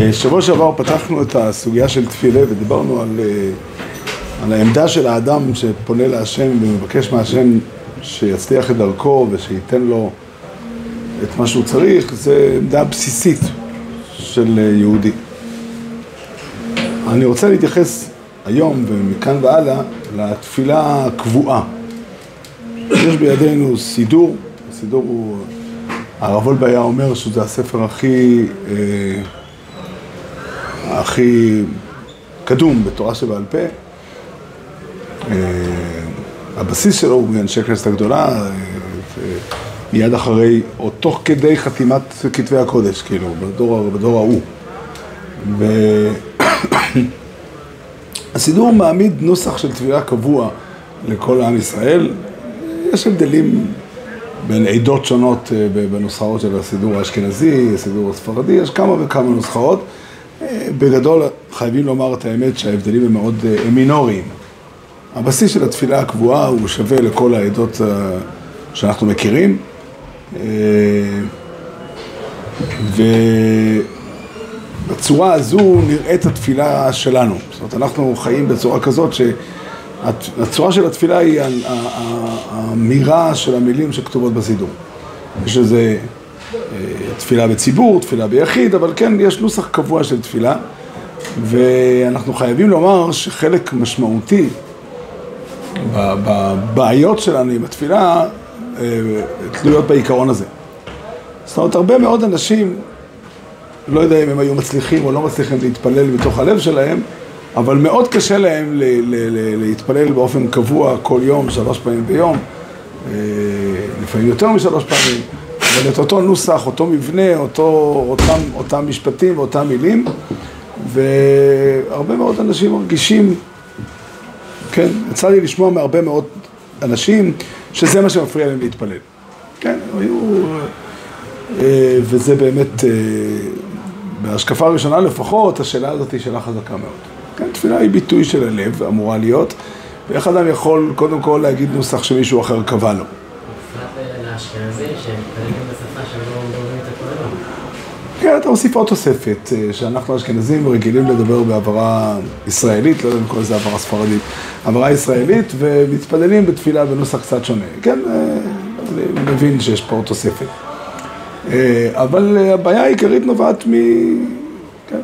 אה, שבוע שעבר פתחנו את הסוגיה של תפילה ודיברנו על, אה, על העמדה של האדם שפונה להשם ומבקש מהשם שיצליח את דרכו ושייתן לו את מה שהוא צריך, זו עמדה בסיסית של אה, יהודי. אני רוצה להתייחס היום ומכאן והלאה לתפילה הקבועה. יש בידינו סידור, הסידור הוא, הרב וולבה היה אומר שזה הספר הכי, אה, הכי קדום בתורה שבעל פה. אה, הבסיס שלו הוא מאנשי הכנסת הגדולה, אה, מיד אחרי, או תוך כדי חתימת כתבי הקודש, כאילו, בדור, בדור ההוא. והסידור מעמיד נוסח של תפילה קבוע לכל עם ישראל. יש הבדלים בין עדות שונות אה, בנוסחאות של הסידור האשכנזי, הסידור הספרדי, יש כמה וכמה נוסחאות. אה, בגדול חייבים לומר את האמת שההבדלים הם מאוד אה, מינוריים. הבסיס של התפילה הקבועה הוא שווה לכל העדות שאנחנו מכירים. ובצורה הזו נראית התפילה שלנו. זאת אומרת, אנחנו חיים בצורה כזאת שהצורה של התפילה היא האמירה של המילים שכתובות בסידור. יש איזה תפילה בציבור, תפילה ביחיד, אבל כן, יש נוסח קבוע של תפילה, ואנחנו חייבים לומר שחלק משמעותי בבעיות שלנו עם התפילה תלויות בעיקרון הזה. זאת אומרת, הרבה מאוד אנשים, לא יודע אם הם היו מצליחים או לא מצליחים להתפלל בתוך הלב שלהם, אבל מאוד קשה להם ל- ל- ל- להתפלל באופן קבוע כל יום, שלוש פעמים ביום, לפעמים יותר משלוש פעמים, אבל את אותו נוסח, אותו מבנה, אותו, אותם, אותם משפטים ואותם מילים, והרבה מאוד אנשים מרגישים, כן, יצא לי לשמוע מהרבה מאוד אנשים שזה מה שמפריע להם להתפלל. כן, היו... וזה באמת, בהשקפה הראשונה לפחות, השאלה הזאת היא שאלה חזקה מאוד. כן, תפילה היא ביטוי של הלב, אמורה להיות, ואיך אדם יכול קודם כל להגיד נוסח שמישהו אחר קבע לו. כן, אתה מוסיף עוד תוספת, שאנחנו אשכנזים רגילים לדבר בעברה ישראלית, לא יודע אם קוראים לזה עברה ספרדית, עברה ישראלית, ומתפללים בתפילה בנוסח קצת שונה. כן, אני מבין שיש פה עוד תוספת. אבל הבעיה העיקרית נובעת מ... כן.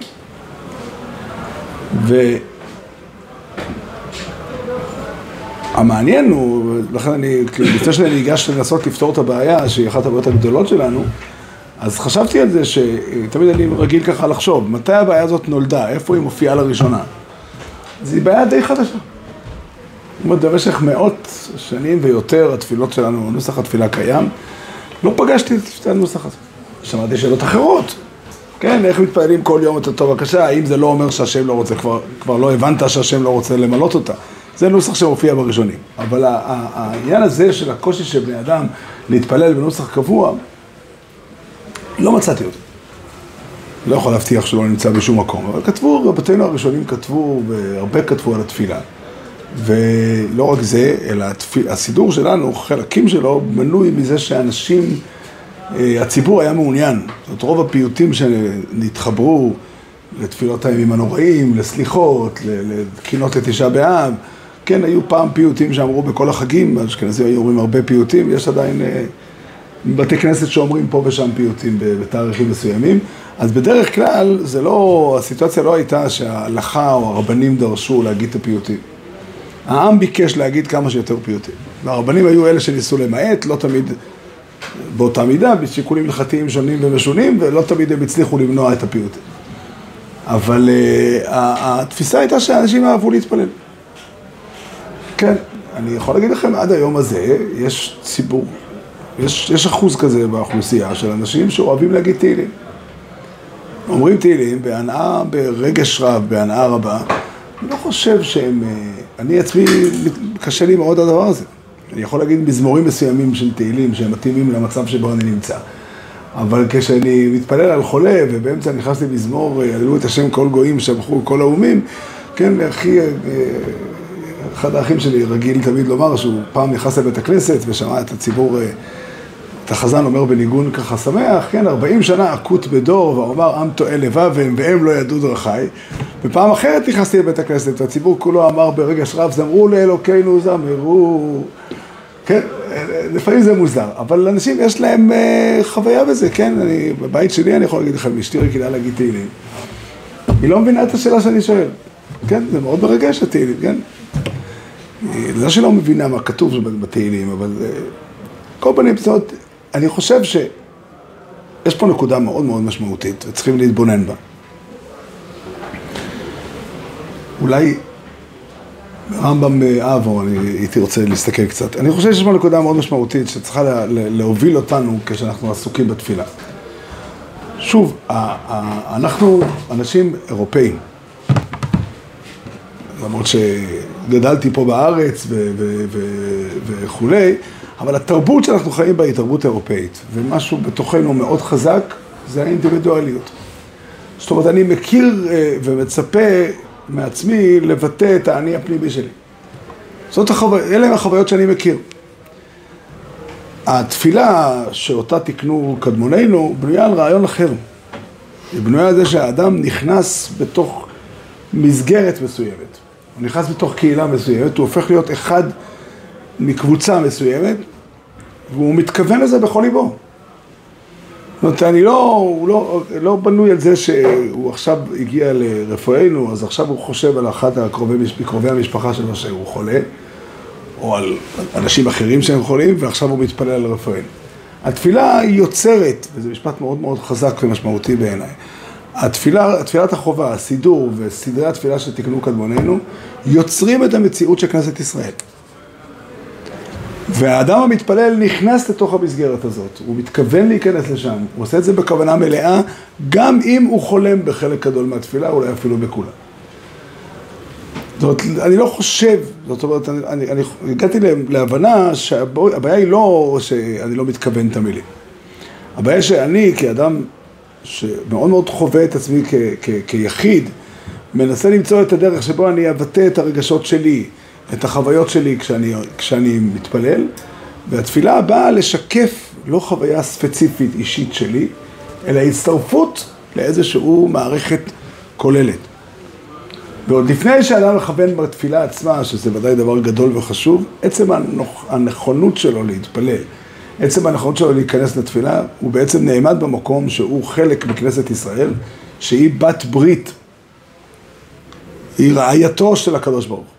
והמעניין הוא, לכן אני, לפני שאני ניגש לנסות לפתור את הבעיה, שהיא אחת הבעיות הגדולות שלנו, אז חשבתי על זה שתמיד אני רגיל ככה לחשוב, מתי הבעיה הזאת נולדה, איפה היא מופיעה לראשונה? אז היא בעיה די חדשה. זאת אומרת, במשך מאות שנים ויותר התפילות שלנו, נוסח התפילה קיים, לא פגשתי את הנוסח הזה. שמעתי שאלות אחרות. כן, איך מתפללים כל יום את אותו בקשה, האם זה לא אומר שהשם לא רוצה, כבר, כבר לא הבנת שהשם לא רוצה למלות אותה. זה נוסח שמופיע בראשונים. אבל העניין הזה של הקושי של בני אדם להתפלל בנוסח קבוע, לא מצאתי אותו. לא יכול להבטיח שלא נמצא בשום מקום, אבל כתבו, רבותינו הראשונים כתבו, והרבה כתבו על התפילה. ולא רק זה, אלא התפיל, הסידור שלנו, חלקים שלו, בנוי מזה שאנשים... הציבור היה מעוניין, זאת רוב הפיוטים שנתחברו לתפילות הימים הנוראים, לסליחות, לקינות לתשעה באב, כן, היו פעם פיוטים שאמרו בכל החגים, אשכנזים היו אומרים הרבה פיוטים, יש עדיין בתי כנסת שאומרים פה ושם פיוטים בתאריכים מסוימים, אז בדרך כלל זה לא, הסיטואציה לא הייתה שההלכה או הרבנים דרשו להגיד את הפיוטים. העם ביקש להגיד כמה שיותר פיוטים, והרבנים היו אלה שניסו למעט, לא תמיד באותה מידה, בשיקולים הלכתיים שונים ומשונים, ולא תמיד הם הצליחו למנוע את הפיוטים. אבל uh, התפיסה הייתה שאנשים אהבו להתפלל. כן, אני יכול להגיד לכם, עד היום הזה יש ציבור, יש, יש אחוז כזה באוכלוסייה של אנשים שאוהבים להגיד תהילים. אומרים תהילים בהנאה, ברגש רב, בהנאה רבה. אני לא חושב שהם, אני עצמי, קשה לי מאוד הדבר הזה. אני יכול להגיד מזמורים מסוימים של תהילים שהם מתאימים למצב שבו אני נמצא. אבל כשאני מתפלל על חולה ובאמצע נכנס לי מזמור, עלו את השם כל גויים, שבחו כל האומים, כן, אחי, אחד האחים שלי רגיל תמיד לומר שהוא פעם נכנס לבית הכנסת ושמע את הציבור את החזן אומר בניגון ככה שמח, כן, 40 שנה עקות בדור, ואומר עם טועה לבב והם לא ידעו דרכיי. ופעם אחרת נכנסתי לבית הכנסת, והציבור כולו אמר ברגש רב, זמרו לאלוקינו זמרו. כן, לפעמים זה מוזר, אבל אנשים יש להם uh, חוויה בזה, כן, אני, בבית שלי אני יכול להגיד לכם, אשתי רגילה להגיד תהילים. היא לא מבינה את השאלה שאני שואל, כן, זה מאוד מרגש התהילים, כן. לא שלא מבינה מה כתוב בתהילים, אבל uh, כל פנים, זאת אומרת, אני חושב שיש פה נקודה מאוד מאוד משמעותית, וצריכים להתבונן בה. אולי רמב"ם אבו, אני הייתי רוצה להסתכל קצת. אני חושב שיש פה נקודה מאוד משמעותית שצריכה לה, להוביל אותנו כשאנחנו עסוקים בתפילה. שוב, אנחנו אנשים אירופאים, למרות שגדלתי פה בארץ וכולי, אבל התרבות שאנחנו חיים בה היא תרבות אירופאית, ומשהו בתוכנו מאוד חזק זה האינדיבידואליות. זאת אומרת, אני מכיר אה, ומצפה מעצמי לבטא את האני הפנימי שלי. זאת החו... אלה הם החוויות שאני מכיר. התפילה שאותה תיקנו קדמוננו בנויה על רעיון אחר. היא בנויה על זה שהאדם נכנס בתוך מסגרת מסוימת. הוא נכנס בתוך קהילה מסוימת, הוא הופך להיות אחד מקבוצה מסוימת, והוא מתכוון לזה בכל ליבו. זאת אומרת, אני לא, הוא לא, לא בנוי על זה שהוא עכשיו הגיע לרפואנו, אז עכשיו הוא חושב על אחת מקרובי המשפחה שלו שהוא חולה, או על אנשים אחרים שהם חולים, ועכשיו הוא מתפלל על רפואנו. התפילה היא יוצרת, וזה משפט מאוד מאוד חזק ומשמעותי בעיניי, התפילה, תפילת החובה, הסידור וסדרי התפילה שתקנו קדמוננו, יוצרים את המציאות של כנסת ישראל. והאדם המתפלל נכנס לתוך המסגרת הזאת, הוא מתכוון להיכנס לשם, הוא עושה את זה בכוונה מלאה, גם אם הוא חולם בחלק גדול מהתפילה, אולי אפילו בכולה. זאת אומרת, אני לא חושב, זאת אומרת, אני, אני, אני הגעתי להבנה שהבעיה היא לא שאני לא מתכוון את המילים. הבעיה שאני כאדם שמאוד מאוד חווה את עצמי כ, כ, כיחיד, מנסה למצוא את הדרך שבו אני אבטא את הרגשות שלי, את החוויות שלי כשאני, כשאני מתפלל, והתפילה באה לשקף לא חוויה ספציפית אישית שלי, אלא הצטרפות לאיזשהו מערכת כוללת. ועוד לפני שאדם מכוון בתפילה עצמה, שזה ודאי דבר גדול וחשוב, עצם הנכונות שלו להתפלל, עצם הנכונות שלו להיכנס לתפילה, הוא בעצם נעמד במקום שהוא חלק מכנסת ישראל, שהיא בת ברית, היא רעייתו של הקדוש ברוך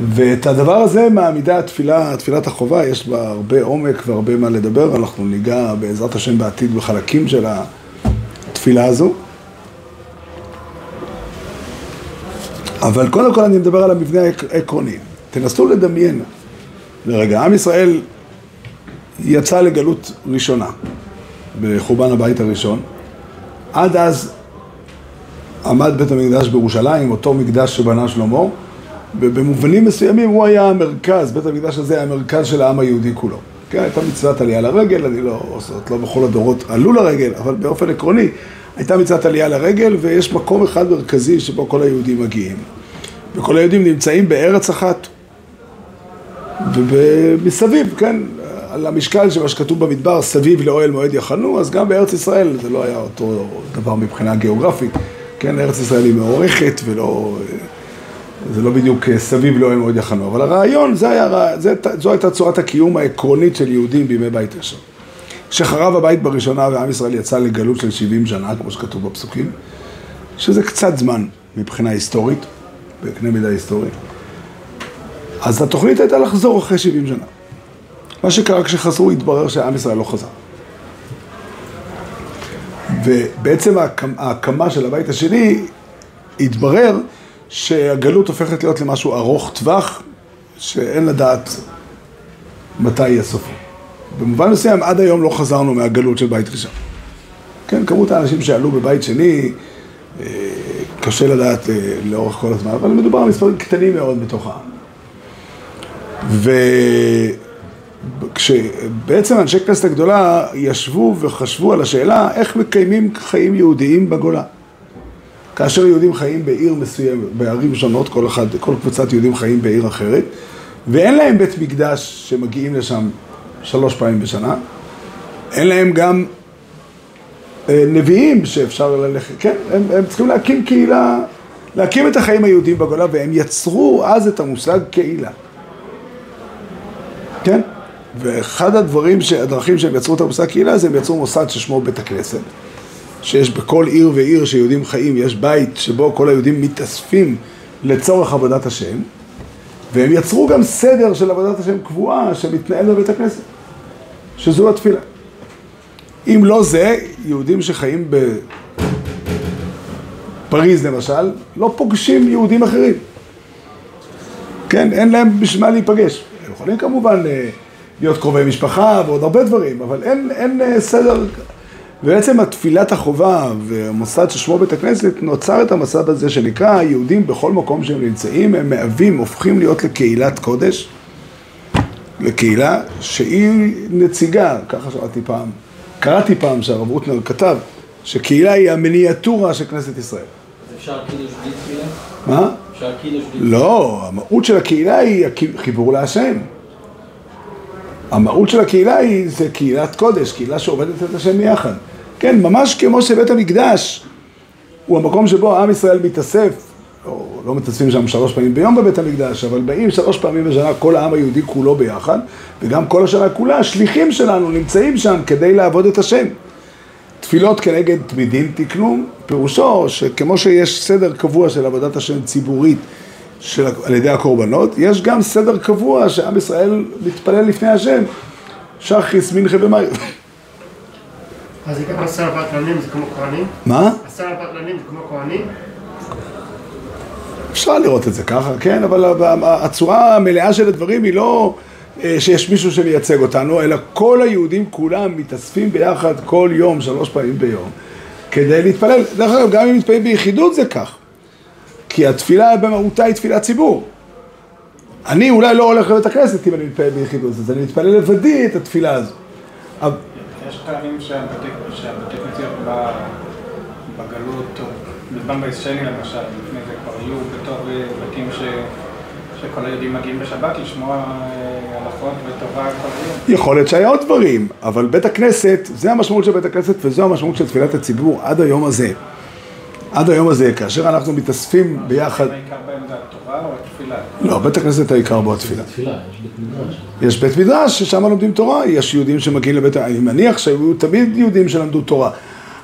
ואת הדבר הזה מעמידה התפילה, תפילת החובה, יש בה הרבה עומק והרבה מה לדבר, אנחנו ניגע בעזרת השם בעתיד בחלקים של התפילה הזו. אבל קודם כל אני מדבר על המבנה העקרוני. תנסו לדמיין לרגע, עם ישראל יצא לגלות ראשונה בחורבן הבית הראשון. עד אז עמד בית המקדש בירושלים, אותו מקדש שבנה שלמה. ובמובנים מסוימים הוא היה המרכז, בית המקדש הזה היה המרכז של העם היהודי כולו. כן, הייתה מצוות עלייה לרגל, אני לא, זאת לא בכל הדורות עלו לרגל, אבל באופן עקרוני הייתה מצוות עלייה לרגל ויש מקום אחד מרכזי שבו כל היהודים מגיעים. וכל היהודים נמצאים בארץ אחת. ומסביב, כן, על המשקל של מה שכתוב במדבר, סביב לאוהל מועד יחנו, אז גם בארץ ישראל זה לא היה אותו דבר מבחינה גיאוגרפית. כן, ארץ ישראל היא מאורכת ולא... זה לא בדיוק אה, סביב לא הם מאוד יחנו, אבל הרעיון, זה היה, זה, זו הייתה צורת הקיום העקרונית של יהודים בימי בית ראשון. כשחרב הבית בראשונה ועם ישראל יצא לגלות של 70 שנה, כמו שכתוב בפסוקים, שזה קצת זמן מבחינה היסטורית, בקנה מידה היסטורי, אז התוכנית הייתה לחזור אחרי 70 שנה. מה שקרה כשחזרו, התברר שעם ישראל לא חזר. ובעצם ההקמה של הבית השני, התברר שהגלות הופכת להיות למשהו ארוך טווח, שאין לדעת מתי יהיה סופו. במובן מסוים, עד היום לא חזרנו מהגלות של בית ראשון. כן, כמות האנשים שעלו בבית שני, אה, קשה לדעת אה, לאורך כל הזמן, אבל מדובר על מספרים קטנים מאוד בתוך העם. וכשבעצם אנשי כנסת הגדולה ישבו וחשבו על השאלה איך מקיימים חיים יהודיים בגולה. כאשר יהודים חיים בעיר מסוימת, בערים שונות, כל אחד, כל קבוצת יהודים חיים בעיר אחרת, ואין להם בית מקדש שמגיעים לשם שלוש פעמים בשנה, אין להם גם אה, נביאים שאפשר ללכת, כן, הם, הם צריכים להקים קהילה, להקים את החיים היהודיים בגולה, והם יצרו אז את המושג קהילה. כן? ואחד הדברים, הדרכים שהם יצרו את המושג קהילה, זה הם יצרו מוסד ששמו בית הכנסת. שיש בכל עיר ועיר שיהודים חיים, יש בית שבו כל היהודים מתאספים לצורך עבודת השם, והם יצרו גם סדר של עבודת השם קבועה שמתנהל בבית הכנסת, שזו התפילה. אם לא זה, יהודים שחיים בפריז למשל, לא פוגשים יהודים אחרים. כן, אין להם בשביל מה להיפגש. הם יכולים כמובן אה, להיות קרובי משפחה ועוד הרבה דברים, אבל אין, אין אה, סדר ובעצם התפילת החובה והמוסד ששמו בית הכנסת נוצר את המסד הזה שנקרא יהודים בכל מקום שהם נמצאים, הם מהווים, הופכים להיות לקהילת קודש, לקהילה שהיא נציגה, ככה שמעתי פעם, קראתי פעם שהרב רוטנר כתב, שקהילה היא המיניאטורה של כנסת ישראל. אפשר קידוש בלי תפילה? מה? אפשר קידוש בלי לא, המהות של הקהילה היא חיבור להשם. המהות של הקהילה היא, זה קהילת קודש, קהילה שעובדת את השם יחד. כן, ממש כמו שבית המקדש הוא המקום שבו עם ישראל מתאסף, או לא מתאספים שם שלוש פעמים ביום בבית המקדש, אבל באים שלוש פעמים בשנה כל העם היהודי כולו ביחד, וגם כל השנה כולה, השליחים שלנו נמצאים שם כדי לעבוד את השם. תפילות כנגד תמידים תקנו, פירושו שכמו שיש סדר קבוע של עבודת השם ציבורית של, על ידי הקורבנות, יש גם סדר קבוע שעם ישראל מתפלל לפני השם, שחריס, מנחה ומאיר. אז גם עשר בטלנים זה כמו כהנים? מה? עשר בטלנים זה כמו כהנים? אפשר לראות את זה ככה, כן, אבל הצורה המלאה של הדברים היא לא אה, שיש מישהו שמייצג אותנו, אלא כל היהודים כולם מתאספים ביחד כל יום, שלוש פעמים ביום, כדי להתפלל. דרך אגב, גם אם מתפללים ביחידות זה כך. כי התפילה במהותה היא תפילת ציבור. אני אולי לא הולך לבית הכנסת אם אני מתפלל ביחידות, אז אני מתפלל לבדי את התפילה הזו. יש פעמים שהבתי כנסיות בגלות, בזמן בישראלי למשל, לפני זה כבר היו בתור בתים ש... שכל היהודים מגיעים בשבת לשמוע אה, הלכות וטובה כל היום. יכול להיות שהיה עוד דברים, אבל בית הכנסת, זה המשמעות של בית הכנסת וזו המשמעות של תפילת הציבור עד היום הזה. עד היום הזה, כאשר אנחנו מתאספים ביחד... לא, בית הכנסת העיקר בו התפילה. תפילה, יש בית מדרש. יש בית מדרש ששם לומדים תורה, יש יהודים שמגיעים לבית... אני מניח שהיו תמיד יהודים שלמדו תורה,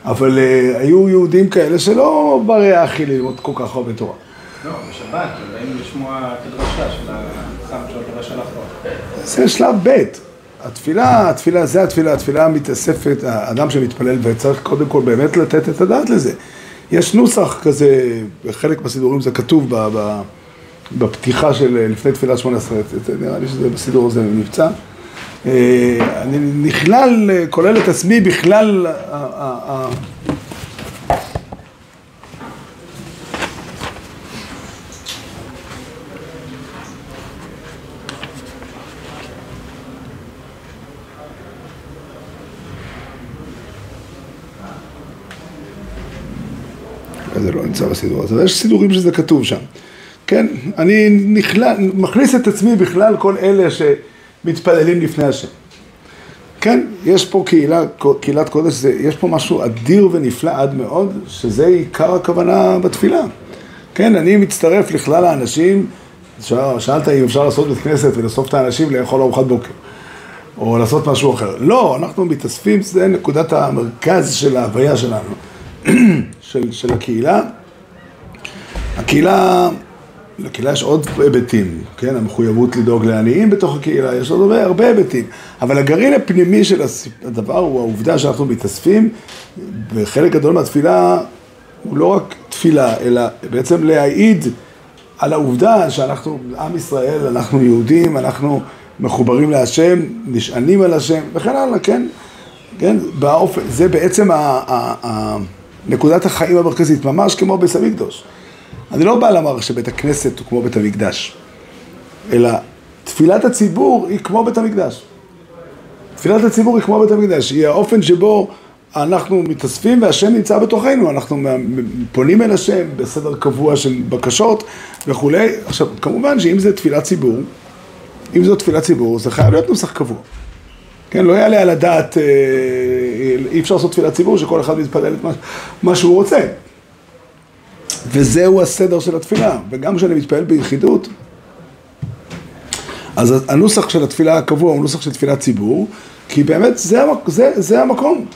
אבל uh, היו יהודים כאלה שלא ברי האכיל ללמוד כל כך הרבה תורה. לא, בשבת, באים לשמוע את הדרשה של החם של הדרש הלכות. זה שלב ב'. התפילה, התפילה, זה התפילה, התפילה מתאספת, האדם שמתפלל וצריך קודם כל באמת לתת את הדעת לזה. יש נוסח כזה, בחלק מהסידורים זה כתוב בפתיחה של לפני תפילת שמונה עשרה, נראה לי שזה בסידור הזה מבצע. אה, אני נכלל, כולל את עצמי בכלל נמצא בסידור הזה, יש סידורים שזה כתוב שם. כן, אני נכלל, מכניס את עצמי בכלל כל אלה שמתפללים לפני השם. כן, יש פה קהילה, קהילת קודש, זה, יש פה משהו אדיר ונפלא עד מאוד, שזה עיקר הכוונה בתפילה. כן, אני מצטרף לכלל האנשים, שאלת אם אפשר לעשות בית כנסת ולאסוף את האנשים לאכול ארוחת בוקר, או לעשות משהו אחר. לא, אנחנו מתאספים, זה נקודת המרכז של ההוויה שלנו. של, של הקהילה. הקהילה, לקהילה יש עוד היבטים, כן? המחויבות לדאוג לעניים בתוך הקהילה, יש עוד הרבה, הרבה היבטים. אבל הגרעין הפנימי של הדבר הוא העובדה שאנחנו מתאספים, וחלק גדול מהתפילה הוא לא רק תפילה, אלא בעצם להעיד על העובדה שאנחנו עם ישראל, אנחנו יהודים, אנחנו מחוברים להשם, נשענים על השם וכן הלאה, כן? כן? באופן, זה בעצם ה... ה, ה נקודת החיים המרכזית, ממש כמו בית המקדוש. אני לא בא לומר שבית הכנסת הוא כמו בית המקדש, אלא תפילת הציבור היא כמו בית המקדש. תפילת הציבור היא כמו בית המקדש, היא האופן שבו אנחנו מתאספים והשם נמצא בתוכנו, אנחנו פונים אל השם בסדר קבוע של בקשות וכולי. עכשיו, כמובן שאם זה תפילת ציבור, אם זו תפילת ציבור, זה חייב להיות נוסח קבוע. כן, לא יעלה על הדעת, אה, אי אפשר לעשות תפילת ציבור שכל אחד מתפלל את מה, מה שהוא רוצה. וזהו הסדר של התפילה, וגם כשאני מתפלל ביחידות, אז הנוסח של התפילה הקבוע הוא נוסח של תפילת ציבור, כי באמת זה, המק, זה, זה המקום.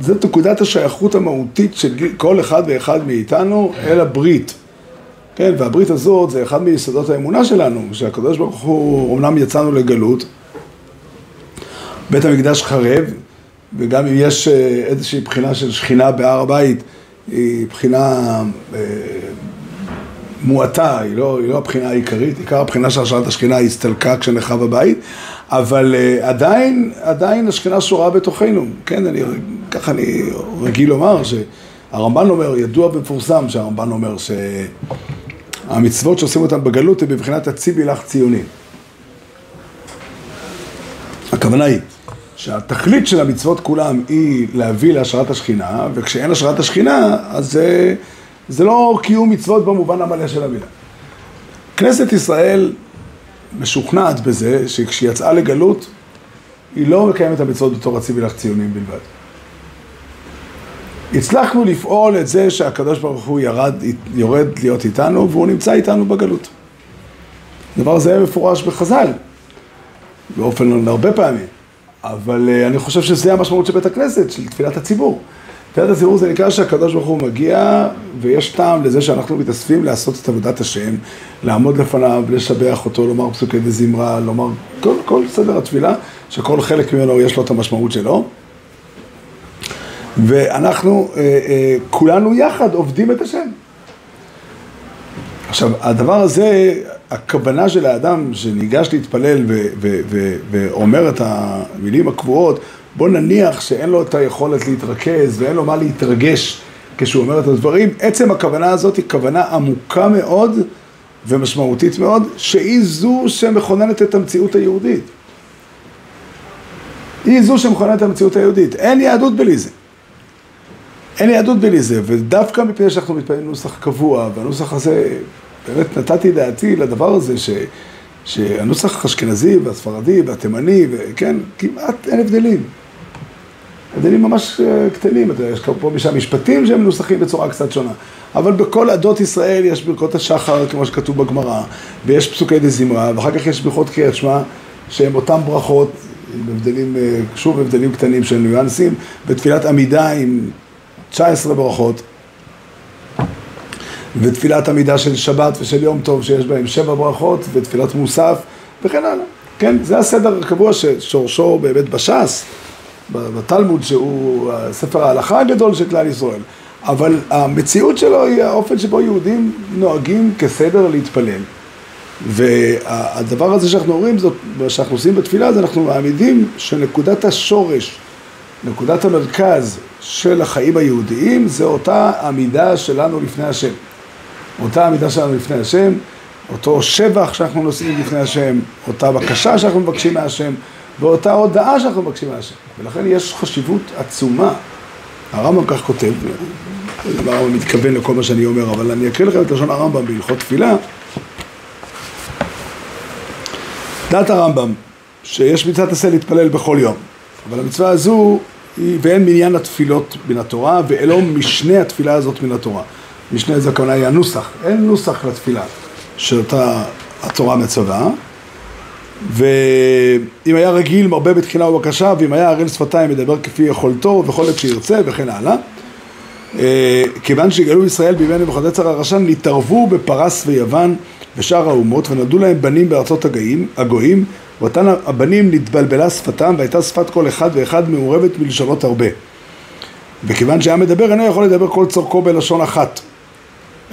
זו נקודת השייכות המהותית של כל אחד ואחד מאיתנו אל הברית. כן, והברית הזאת זה אחד מיסודות האמונה שלנו, שהקדוש ברוך הוא, אמנם יצאנו לגלות, בית המקדש חרב, וגם אם יש אה, איזושהי בחינה של שכינה בהר הבית, היא בחינה אה, מועטה, היא לא, היא לא הבחינה העיקרית, עיקר הבחינה של השארת השכינה הסתלקה כשנחרב הבית, אבל uh, עדיין, עדיין השכינה שורה בתוכנו, כן, אני, ככה אני רגיל לומר שהרמב"ן אומר, ידוע ומפורסם שהרמב"ן אומר שהמצוות שעושים אותן בגלות הן בבחינת הציבי לך ציוני. הכוונה היא שהתכלית של המצוות כולם היא להביא להשארת השכינה, וכשאין השארת השכינה, אז זה, זה לא קיום מצוות במובן המלא של המילה. כנסת ישראל משוכנעת בזה שכשהיא יצאה לגלות, היא לא מקיימת את המצוות בתור הציבי לך ציונים בלבד. הצלחנו לפעול את זה שהקדוש ברוך הוא ירד, יורד להיות איתנו והוא נמצא איתנו בגלות. הדבר הזה מפורש בחז"ל, באופן הרבה פעמים. אבל uh, אני חושב שזה המשמעות של בית הכנסת, של תפילת הציבור. תפילת הציבור זה נקרא שהקדוש ברוך הוא מגיע, ויש טעם לזה שאנחנו מתאספים לעשות את עבודת השם, לעמוד לפניו, לשבח אותו, לומר פסוקי דזמרה, לומר כל, כל סדר התפילה, שכל חלק ממנו יש לו את המשמעות שלו. ואנחנו uh, uh, כולנו יחד עובדים את השם. עכשיו, הדבר הזה, הכוונה של האדם שניגש להתפלל ואומר את המילים הקבועות, בוא נניח שאין לו את היכולת להתרכז ואין לו מה להתרגש כשהוא אומר את הדברים, עצם הכוונה הזאת היא כוונה עמוקה מאוד ומשמעותית מאוד, שהיא זו שמכוננת את המציאות היהודית. היא זו שמכוננת את המציאות היהודית. אין יהדות בלי זה. אין יהדות בלי זה, ודווקא מפני שאנחנו מתפללים נוסח קבוע, והנוסח הזה באמת נתתי דעתי לדבר הזה ש, שהנוסח האשכנזי והספרדי והתימני, וכן, כמעט אין הבדלים. הבדלים ממש אה, קטנים, יש פה ושם משפטים שהם מנוסחים בצורה קצת שונה. אבל בכל עדות ישראל יש ברכות השחר, כמו שכתוב בגמרא, ויש פסוקי דה זמרה, ואחר כך יש ברכות קריאת שמע, שהם אותם ברכות, עם הבדלים, אה, שוב הבדלים קטנים של ניואנסים, בתפילת עמידה עם 19 ברכות. ותפילת עמידה של שבת ושל יום טוב שיש בהם שבע ברכות ותפילת מוסף וכן הלאה. כן, זה הסדר הקבוע ששורשו באמת בש"ס, בתלמוד שהוא ספר ההלכה הגדול של כלל ישראל. אבל המציאות שלו היא האופן שבו יהודים נוהגים כסדר להתפלל. והדבר הזה שאנחנו אומרים, זאת, שאנחנו עושים בתפילה, זה אנחנו מעמידים שנקודת השורש, נקודת המרכז של החיים היהודיים, זה אותה עמידה שלנו לפני השם. אותה עמידה שלנו לפני השם, אותו שבח שאנחנו נושאים לפני השם, אותה בקשה שאנחנו מבקשים מהשם, ואותה הודעה שאנחנו מבקשים מהשם. ולכן יש חשיבות עצומה. הרמב"ם כך כותב, הרמב"ם מתכוון לכל מה שאני אומר, אבל אני אקריא לכם את לשון הרמב"ם בהלכות תפילה. דעת הרמב"ם, שיש מצוות עשה להתפלל בכל יום, אבל המצווה הזו היא ואין מניין התפילות מן התורה, ואלו משנה התפילה הזאת מן התורה. משנה זה הכוונה היא הנוסח, אין נוסח לתפילה שאותה התורה מצווה ואם היה רגיל מרבה בתחינה ובקשה ואם היה ערל שפתיים מדבר כפי יכולתו וכל עת שירצה וכן הלאה אה, כיוון שגלו ישראל בימי נבוכדנצר הרשן נתערבו בפרס ויוון ושאר האומות ונולדו להם בנים בארצות הגאים, הגויים ואותן הבנים נתבלבלה שפתם והייתה שפת כל אחד ואחד מעורבת מלשונות הרבה. וכיוון שהיה מדבר אינו יכול לדבר כל צורכו בלשון אחת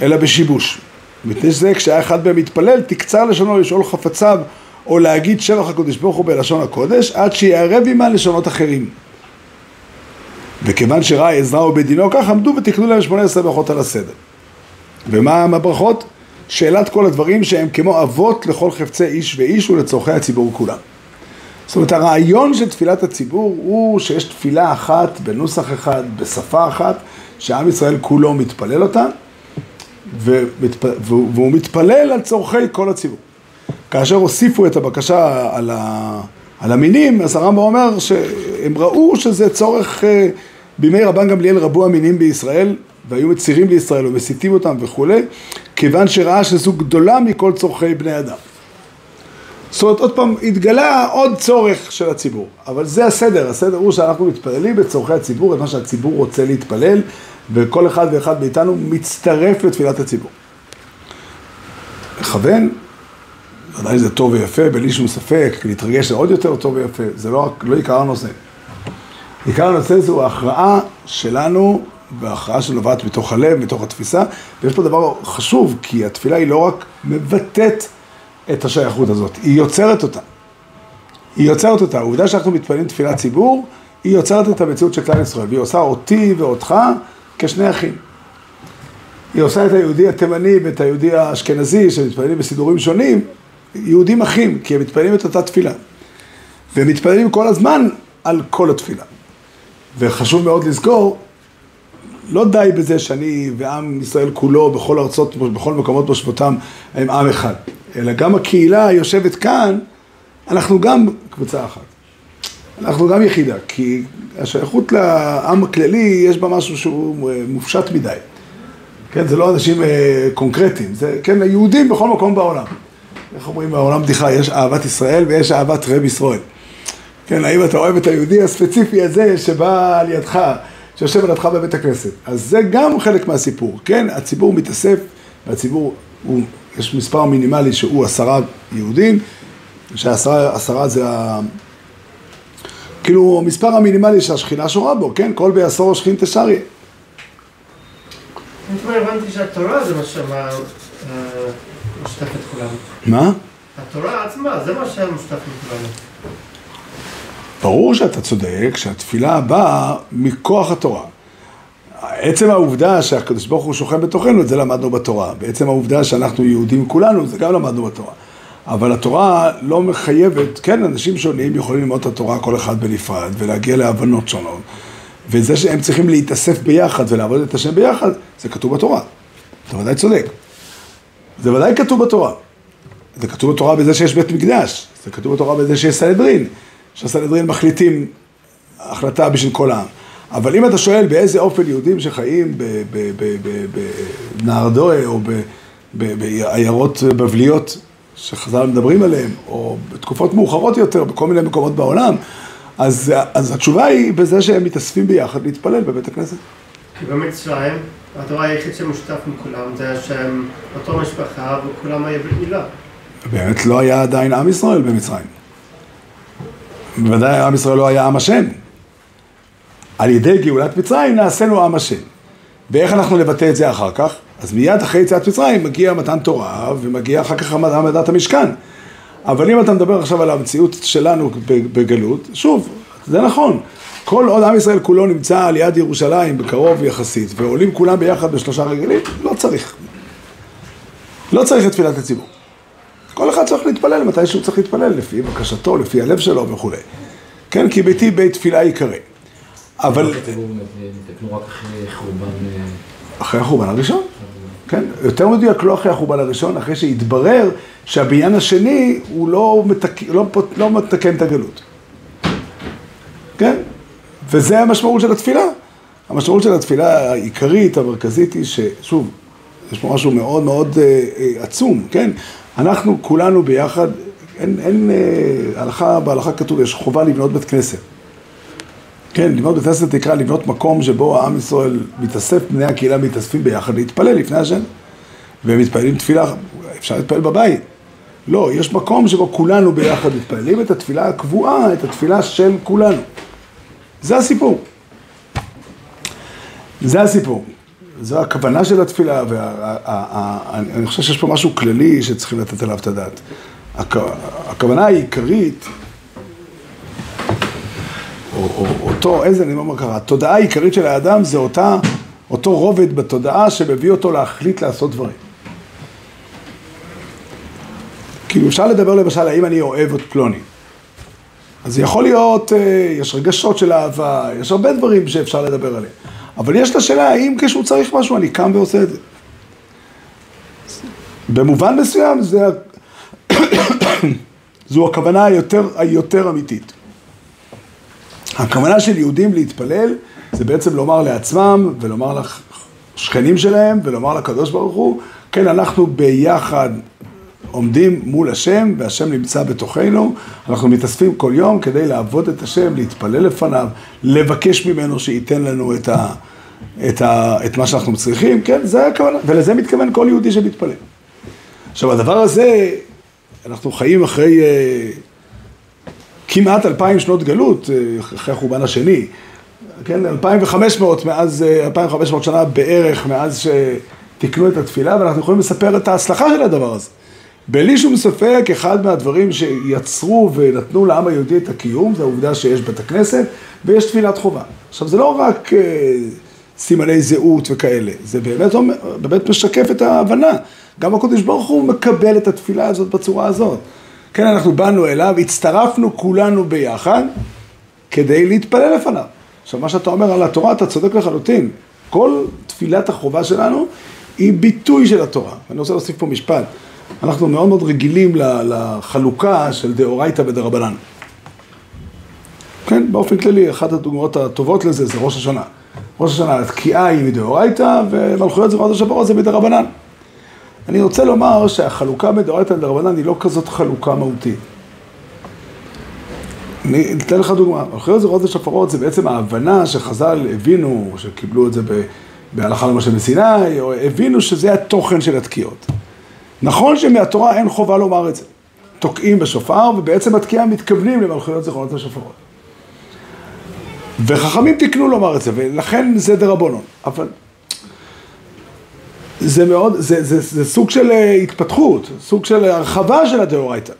אלא בשיבוש. מפני שזה כשהיה אחד מהם מתפלל, תקצר לשונו לשאול חפציו או להגיד שבח הקודש ברוך הוא בלשון הקודש, עד שיערב עמה לשונות אחרים. וכיוון שראה עזרא ובדינו כך עמדו ותקנו להם שמונה עשרה ברכות על הסדר. ומה הברכות? שאלת כל הדברים שהם כמו אבות לכל חפצי איש ואיש ולצורכי הציבור כולם. זאת אומרת הרעיון של תפילת הציבור הוא שיש תפילה אחת בנוסח אחד, בשפה אחת, שעם ישראל כולו מתפלל אותה. והוא מתפלל על צורכי כל הציבור. כאשר הוסיפו את הבקשה על על המינים, אז הרמב"ם אומר שהם ראו שזה צורך, אה, בימי רבן גמליאל רבו המינים בישראל, והיו מצירים לישראל ומסיתים אותם וכולי, כיוון שראה שזו גדולה מכל צורכי בני אדם. זאת אומרת, עוד פעם, התגלה עוד צורך של הציבור. אבל זה הסדר, הסדר הוא שאנחנו מתפללים בצורכי הציבור, את מה שהציבור רוצה להתפלל, וכל אחד ואחד מאיתנו מצטרף לתפילת הציבור. לכוון, ודאי זה טוב ויפה, בלי שום ספק, להתרגש זה עוד יותר טוב ויפה, זה לא, לא עיקר הנושא. עיקר הנושא זו ההכרעה שלנו, וההכרעה שנובעת מתוך הלב, מתוך התפיסה, ויש פה דבר חשוב, כי התפילה היא לא רק מבטאת את השייכות הזאת, היא יוצרת אותה. היא יוצרת אותה. העובדה שאנחנו מתפללים תפילת ציבור, היא יוצרת את המציאות של כלל ישראל, והיא עושה אותי ואותך כשני אחים. היא עושה את היהודי התימני ואת היהודי האשכנזי, שמתפללים בסידורים שונים, יהודים אחים, כי הם מתפללים את אותה תפילה. והם מתפללים כל הזמן על כל התפילה. וחשוב מאוד לזכור, לא די בזה שאני ועם ישראל כולו, בכל ארצות, בכל מקומות מושבותם, הם עם אחד. אלא גם הקהילה היושבת כאן, אנחנו גם קבוצה אחת. אנחנו גם יחידה, כי השייכות לעם הכללי, יש בה משהו שהוא אה, מופשט מדי. כן, זה לא אנשים אה, קונקרטיים, זה, כן, היהודים בכל מקום בעולם. איך אומרים בעולם בדיחה, יש אהבת ישראל ויש אהבת רב ישראל. כן, האם אתה אוהב את היהודי הספציפי הזה שבא על ידך, שיושב על ידך בבית הכנסת. אז זה גם חלק מהסיפור, כן? הציבור מתאסף, והציבור, הוא, יש מספר מינימלי שהוא עשרה יהודים, שעשרה עשרה זה. כאילו המספר המינימלי שהשכינה שורה בו, כן? כל בעשור שכין תשריה. אתמול הבנתי שהתורה זה מה שמה אה, את כולם. מה? התורה עצמה, זה מה שהיה משותף לכולנו. ברור שאתה צודק, שהתפילה באה מכוח התורה. עצם העובדה שהקדוש ברוך הוא שוכן בתוכנו, את זה למדנו בתורה. בעצם העובדה שאנחנו יהודים כולנו, זה גם למדנו בתורה. אבל התורה לא מחייבת, כן, אנשים שונים יכולים ללמוד את התורה כל אחד בנפרד ולהגיע להבנות שונות. וזה שהם צריכים להתאסף ביחד ולעבוד את השם ביחד, זה כתוב בתורה. אתה ודאי צודק. זה ודאי כתוב בתורה. זה כתוב בתורה בזה שיש בית מקדש, זה כתוב בתורה בזה שיש סנהדרין, שהסנהדרין מחליטים החלטה בשביל כל העם. אבל אם אתה שואל באיזה אופן יהודים שחיים בנהרדואה או בעיירות בבליות שחז"ל מדברים עליהם, או בתקופות מאוחרות יותר, בכל מיני מקומות בעולם, אז, אז התשובה היא בזה שהם מתאספים ביחד להתפלל בבית הכנסת. כי במצרים, הדבר היחיד שמשותף מכולם זה שהם אותו משפחה וכולם היה ברית מילה. באמת לא היה עדיין עם ישראל במצרים. בוודאי עם ישראל לא היה עם השם. על ידי גאולת מצרים נעשינו עם השם. ואיך אנחנו נבטא את זה אחר כך? אז מיד אחרי יציאת מצרים מגיע מתן תורה ומגיע אחר כך העמדת המשכן. אבל אם אתה מדבר עכשיו על המציאות שלנו בגלות, שוב, זה נכון. כל עוד עם ישראל כולו נמצא על יד ירושלים בקרוב יחסית, ועולים כולם ביחד בשלושה רגלים, לא צריך. לא צריך את תפילת הציבור. כל אחד צריך להתפלל מתי שהוא צריך להתפלל, לפי בקשתו, לפי הלב שלו וכולי. כן, כי ביתי בית תפילה ייקרא. אבל נתקנו רק אחרי חורבן... אחרי החורבן הראשון, כן, יותר מדויק לא אחרי החורבן הראשון, אחרי שהתברר שהבניין השני הוא לא, מתק... לא, לא מתקן את הגלות. כן? וזה המשמעות של התפילה. המשמעות של התפילה העיקרית, המרכזית, היא ששוב, יש פה משהו מאוד מאוד אה, אה, עצום, כן? אנחנו כולנו ביחד, אין, אין אה, הלכה, בהלכה כתוב, יש חובה לבנות בית כנסת. כן, לבנות בית כנסת נקרא לבנות מקום שבו העם ישראל מתאסף, בני הקהילה מתאספים ביחד להתפלל לפני השם. והם מתפללים תפילה, אפשר להתפלל בבית. לא, יש מקום שבו כולנו ביחד מתפללים את התפילה הקבועה, את התפילה של כולנו. זה הסיפור. זה הסיפור. זו הכוונה של התפילה, ואני חושב שיש פה משהו כללי שצריכים לתת עליו את הדעת. הכ- הכוונה העיקרית, או, או אותו, איזה, אני לא אומר ככה, התודעה העיקרית של האדם זה אותה, אותו רובד בתודעה שמביא אותו להחליט לעשות דברים. כאילו אפשר לדבר למשל האם אני אוהב את פלוני. אז יכול להיות, אה, יש רגשות של אהבה, יש הרבה דברים שאפשר לדבר עליהם. אבל יש את השאלה האם כשהוא צריך משהו אני קם ועושה את זה. במובן מסוים זה, זו הכוונה היותר, היותר אמיתית. הכוונה של יהודים להתפלל זה בעצם לומר לעצמם ולומר לשכנים שלהם ולומר לקדוש ברוך הוא, כן, אנחנו ביחד עומדים מול השם והשם נמצא בתוכנו, אנחנו מתאספים כל יום כדי לעבוד את השם, להתפלל לפניו, לבקש ממנו שייתן לנו את, ה, את, ה, את מה שאנחנו צריכים, כן, זה הכוונה, ולזה מתכוון כל יהודי שמתפלל. עכשיו הדבר הזה, אנחנו חיים אחרי אה, כמעט אלפיים שנות גלות, אה, אחרי החורבן השני, כן, 2,500 מאז, 2,500 שנה בערך מאז שתיקנו את התפילה, ואנחנו יכולים לספר את ההצלחה של הדבר הזה. בלי שום ספק, אחד מהדברים שיצרו ונתנו לעם היהודי את הקיום, זה העובדה שיש בית הכנסת ויש תפילת חובה. עכשיו, זה לא רק אה, סימני זהות וכאלה, זה באמת, באמת משקף את ההבנה. גם הקדוש ברוך הוא מקבל את התפילה הזאת בצורה הזאת. כן, אנחנו באנו אליו, הצטרפנו כולנו ביחד כדי להתפלל לפניו. עכשיו, מה שאתה אומר על התורה, אתה צודק לחלוטין. כל תפילת החובה שלנו היא ביטוי של התורה. אני רוצה להוסיף פה משפט. אנחנו מאוד מאוד רגילים לחלוקה של דאורייתא ודרבנן. כן, באופן כללי, אחת הדוגמאות הטובות לזה זה ראש השנה. ראש השנה, התקיעה היא מדאורייתא, ומלכויות זמרות השבועות זה מדרבנן. אני רוצה לומר שהחלוקה מדאורייתא ודרבנן היא לא כזאת חלוקה מהותית. אני אתן לך דוגמה, מלכויות זמרות השפרות זה בעצם ההבנה שחז"ל הבינו, שקיבלו את זה בהלכה למשה מסיני, או הבינו שזה התוכן של התקיעות. נכון שמהתורה אין חובה לומר את זה. תוקעים בשופר, ובעצם התקיעה מתכוונים למלכויות זיכרונות השופרות. וחכמים תיקנו לומר את זה, ולכן זה דרבנון. אבל זה מאוד, זה, זה, זה סוג של אה, התפתחות, סוג של הרחבה של הדאורייתא.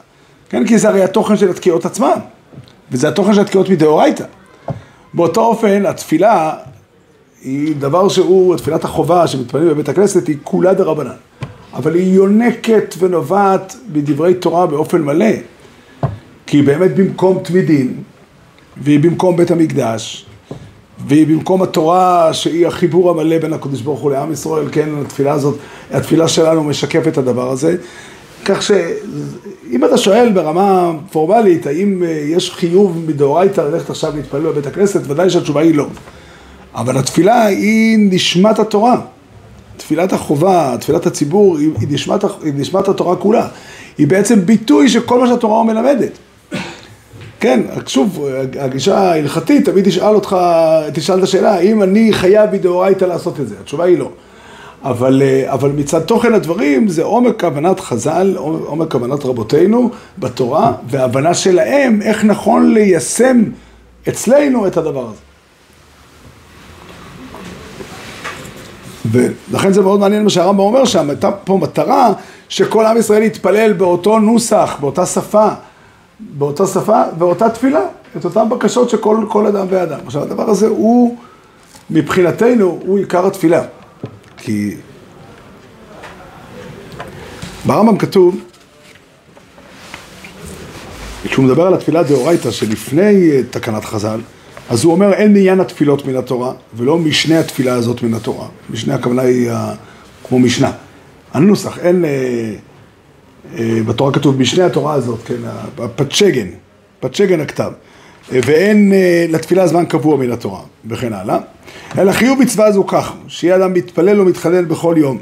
כן, כי זה הרי התוכן של התקיעות עצמן, וזה התוכן של התקיעות מדאורייתא. באותו אופן, התפילה היא דבר שהוא, תפילת החובה שמתפללים בבית הכנסת היא כולה דרבנן. אבל היא יונקת ונובעת מדברי תורה באופן מלא. כי היא באמת במקום תמידין, והיא במקום בית המקדש, והיא במקום התורה שהיא החיבור המלא בין הקדוש ברוך הוא לעם ישראל, כן, התפילה הזאת, התפילה שלנו משקפת את הדבר הזה. כך שאם אתה שואל ברמה פורמלית, האם אה, יש חיוב מדאורייתא ללכת עכשיו להתפלל בבית הכנסת, ודאי שהתשובה היא לא. אבל התפילה היא נשמת התורה. תפילת החובה, תפילת הציבור, היא נשמת, היא נשמת התורה כולה. היא בעצם ביטוי של כל מה שהתורה מלמדת. כן, שוב, הגישה ההלכתית תמיד תשאל אותך, תשאל את השאלה, האם אני חייב מדאורייתא לעשות את זה? התשובה היא לא. אבל, אבל מצד תוכן הדברים זה עומק כוונת חז"ל, עומק כוונת רבותינו בתורה, והבנה שלהם איך נכון ליישם אצלנו את הדבר הזה. ולכן זה מאוד מעניין מה שהרמב"ם אומר שם, הייתה פה מטרה שכל עם ישראל יתפלל באותו נוסח, באותה שפה, באותה שפה ואותה תפילה, את אותן בקשות של כל אדם ואדם. עכשיו הדבר הזה הוא, מבחינתנו, הוא עיקר התפילה. כי ברמב"ם כתוב, כשהוא מדבר על התפילה דאורייתא שלפני אה, תקנת חז"ל, אז הוא אומר אין מעניין התפילות מן התורה, ולא משנה התפילה הזאת מן התורה. משנה הכוונה היא. כמו משנה. הנוסח, אין... אה, בתורה כתוב משנה התורה הזאת, כן, הפצ'גן, פצ'גן הכתב. אה, ואין אה, לתפילה זמן קבוע מן התורה, וכן הלאה. אלא חיוב מצווה זו כך, שיהיה אדם מתפלל ומתחלל בכל יום.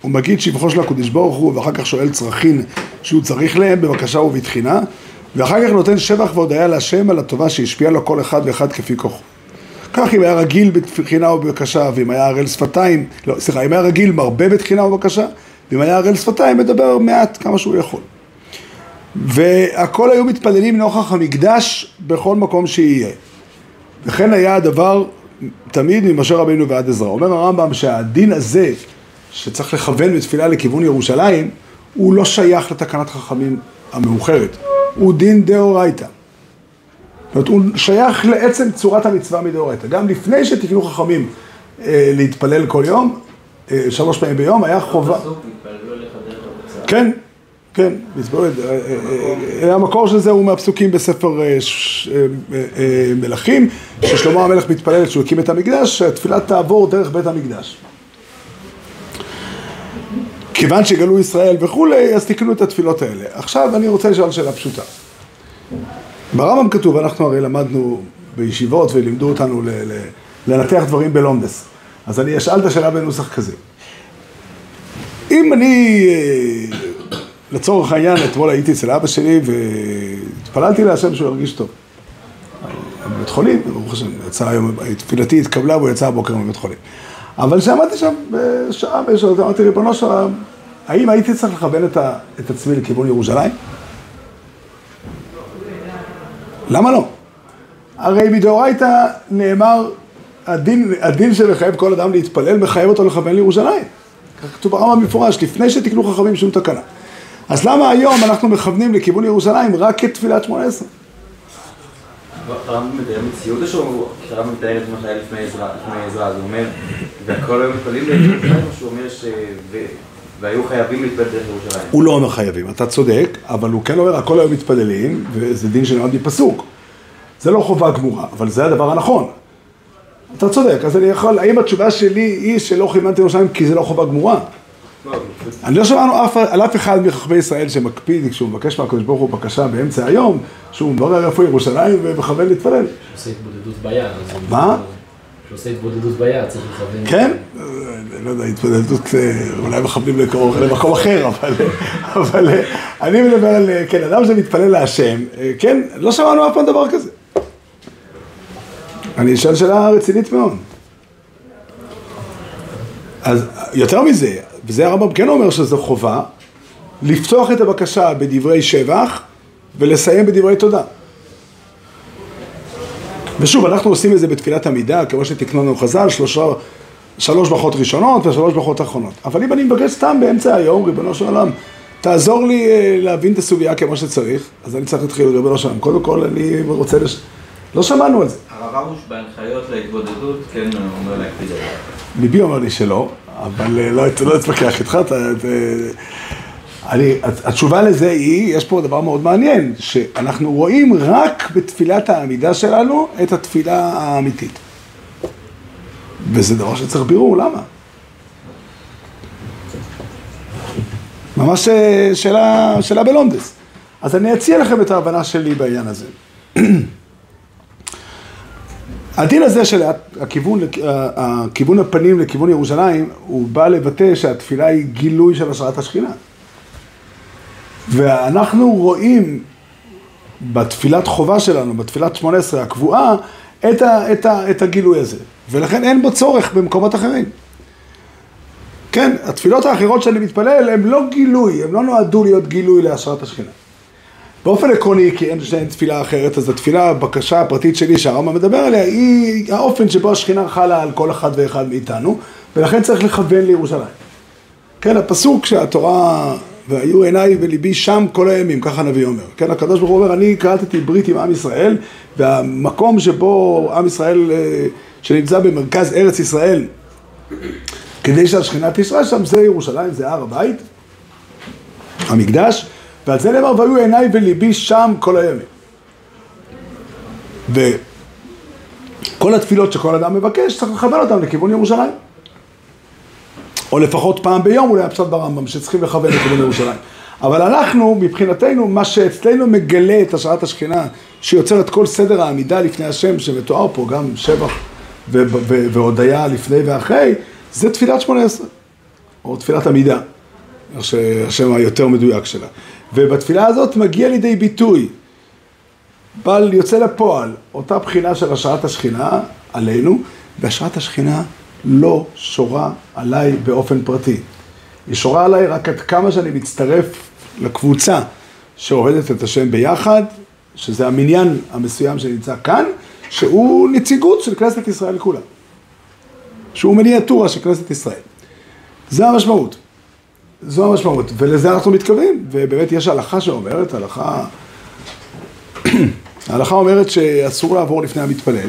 הוא מגיד שבחו של הקדוש ברוך הוא, ואחר כך שואל צרכים שהוא צריך להם בבקשה ובתחינה. ואחר כך נותן שבח והודיה להשם על הטובה שהשפיעה לו כל אחד ואחד כפי כוחו. כך אם היה רגיל בתחינה ובבקשה, ואם היה ערל שפתיים, לא, סליחה, אם היה רגיל מרבה בתחינה ובבקשה, ואם היה ערל שפתיים מדבר מעט כמה שהוא יכול. והכל היו מתפללים נוכח המקדש בכל מקום שיהיה. וכן היה הדבר תמיד ממשה רבינו ועד עזרא. אומר הרמב"ם שהדין הזה, שצריך לכוון בתפילה לכיוון ירושלים, הוא לא שייך לתקנת חכמים המאוחרת. הוא דין דאורייתא. זאת אומרת, הוא שייך לעצם צורת המצווה מדאורייתא. גם לפני שתקנו חכמים אה, להתפלל כל יום, אה, שלוש פעמים ביום, היה חובה... כן, כן, אה, אה, אה, המקור של זה הוא מהפסוקים בספר מלכים, ששלמה המלך מתפלל כשהוא הקים את המקדש, שהתפילה תעבור דרך בית המקדש. כיוון שגלו ישראל וכולי, אז תקנו את התפילות האלה. עכשיו אני רוצה לשאול שאלה פשוטה. ברמב"ם כתוב, אנחנו הרי למדנו בישיבות ולימדו אותנו לנתח דברים בלומדס. אז אני אשאל את השאלה בנוסח כזה. אם אני, אה, לצורך העניין, אתמול הייתי אצל אבא שלי והתפללתי להשם שהוא ירגיש טוב. בבית חולים, ברוך השם, יצא היום, תפילתי התקבלה והוא יצא הבוקר מבית חולים. אבל כשעמדתי שם בשעה בשעות, אמרתי ריבונו של עולם, האם הייתי צריך לכוון את, את עצמי לכיוון ירושלים? למה לא? הרי מדאורייתא נאמר, הדין, הדין שמחייב כל אדם להתפלל, מחייב אותו לכוון לירושלים. כתוב ברמה במפורש, לפני שתקנו חכמים שום תקנה. אז למה היום אנחנו מכוונים לכיוון ירושלים רק כתפילת שמונה עשרה? הרמב"ם מתאר מציאות או שהוא, כשהרמב"ם מתאר את מה שהיה לפני עזרא, עזרא, אז הוא אומר, והכל היו מתפללים לירושלים, או שהוא אומר ש... והיו חייבים להתפלל דרך ירושלים? הוא לא אומר חייבים, אתה צודק, אבל הוא כן אומר, הכל היום מתפללים, וזה דין שנלמד מפסוק. זה לא חובה גמורה, אבל זה הדבר הנכון. אתה צודק, אז אני יכול, האם התשובה שלי היא שלא כיוונתי לירושלים כי זה לא חובה גמורה? לא, אני לא שמענו אף, על אף אחד מחכמי ישראל שמקפיד כשהוא מבקש מהקדוש ברוך הוא בקשה באמצע היום, שהוא מברר איפה ירושלים ומכוון להתפלל. שעושה התבודדות ביד. מה? שעושה התבודדות ביד, צריך לכוון. כן? לא יודע, התמודדות, אה, אולי מכוונים למקום אחר, אבל, אבל אה, אני מדבר על, אה, כן, אדם שמתפלל להשם, כן, לא שמענו אף פעם דבר כזה. אני אשאל שאלה רצינית מאוד. אז יותר מזה, וזה הרמב"ם כן אומר שזו חובה, לפתוח את הבקשה בדברי שבח ולסיים בדברי תודה. ושוב, אנחנו עושים את זה בתפילת עמידה, כמו שתקנו לנו חז"ל, שלושה, שלוש ברכות ראשונות ושלוש ברכות אחרונות. אבל אם אני מבקש סתם באמצע היום, ריבונו של עולם, תעזור לי אה, להבין את הסוגיה כמו שצריך, אז אני צריך להתחיל, ריבונו של עולם. קודם כל, אני רוצה לש... לא שמענו על זה. הרב הרוש בהנחיות להתבודדות כן אומר להקפיד על זה. ליבי אומר לי שלא, אבל אה, לא לא אתווכח איתך, אני, התשובה לזה היא, יש פה דבר מאוד מעניין, שאנחנו רואים רק בתפילת העמידה שלנו את התפילה האמיתית. וזה דבר שצריך בירור, למה? ממש אה, שאלה, שאלה בלונדס. אז אני אציע לכם את ההבנה שלי בעניין הזה. הדין הזה של הכיוון, הכיוון הפנים לכיוון ירושלים, הוא בא לבטא שהתפילה היא גילוי של השראת השכינה. ואנחנו רואים בתפילת חובה שלנו, בתפילת שמונה עשרה הקבועה, את, ה, את, ה, את הגילוי הזה. ולכן אין בו צורך במקומות אחרים. כן, התפילות האחרות שאני מתפלל, הן לא גילוי, הן לא נועדו להיות גילוי להשראת השכינה. באופן עקרוני, כי אין, שאין תפילה אחרת, אז התפילה, הבקשה הפרטית שלי שהרמב"ם מדבר עליה, היא האופן שבו השכינה חלה על כל אחד ואחד מאיתנו, ולכן צריך לכוון לירושלים. כן, הפסוק שהתורה, והיו עיניי וליבי שם כל הימים, ככה הנביא אומר. כן, הקדוש ברוך הוא אומר, אני קראתי ברית עם עם ישראל, והמקום שבו עם ישראל, אה, שנמצא במרכז ארץ ישראל, כדי שהשכינה תשרה שם, זה ירושלים, זה הר הבית, המקדש, ועל זה נאמר, והיו עיניי וליבי שם כל הימים. וכל התפילות שכל אדם מבקש, צריך לכוון אותם לכיוון ירושלים. או לפחות פעם ביום, אולי הפשט ברמב"ם, שצריכים לכוון לכיוון ירושלים. אבל אנחנו, מבחינתנו, מה שאצלנו מגלה את השראת השכינה, שיוצר את כל סדר העמידה לפני השם, שמתואר פה, גם שבח והודיה לפני ואחרי, זה תפילת שמונה עשרה, או תפילת עמידה, איך שהשם היותר מדויק שלה. ובתפילה הזאת מגיע לידי ביטוי, בל יוצא לפועל, אותה בחינה של השראת השכינה עלינו, והשראת השכינה לא שורה עליי באופן פרטי. היא שורה עליי רק עד כמה שאני מצטרף לקבוצה שאוהדת את השם ביחד, שזה המניין המסוים שנמצא כאן, שהוא נציגות של כנסת ישראל כולה. שהוא מיניאטורה של כנסת ישראל. זה המשמעות. זו המשמעות, ולזה אנחנו מתכוונים, ובאמת יש הלכה שאומרת, הלכה, ההלכה אומרת שאסור לעבור לפני המתפלל,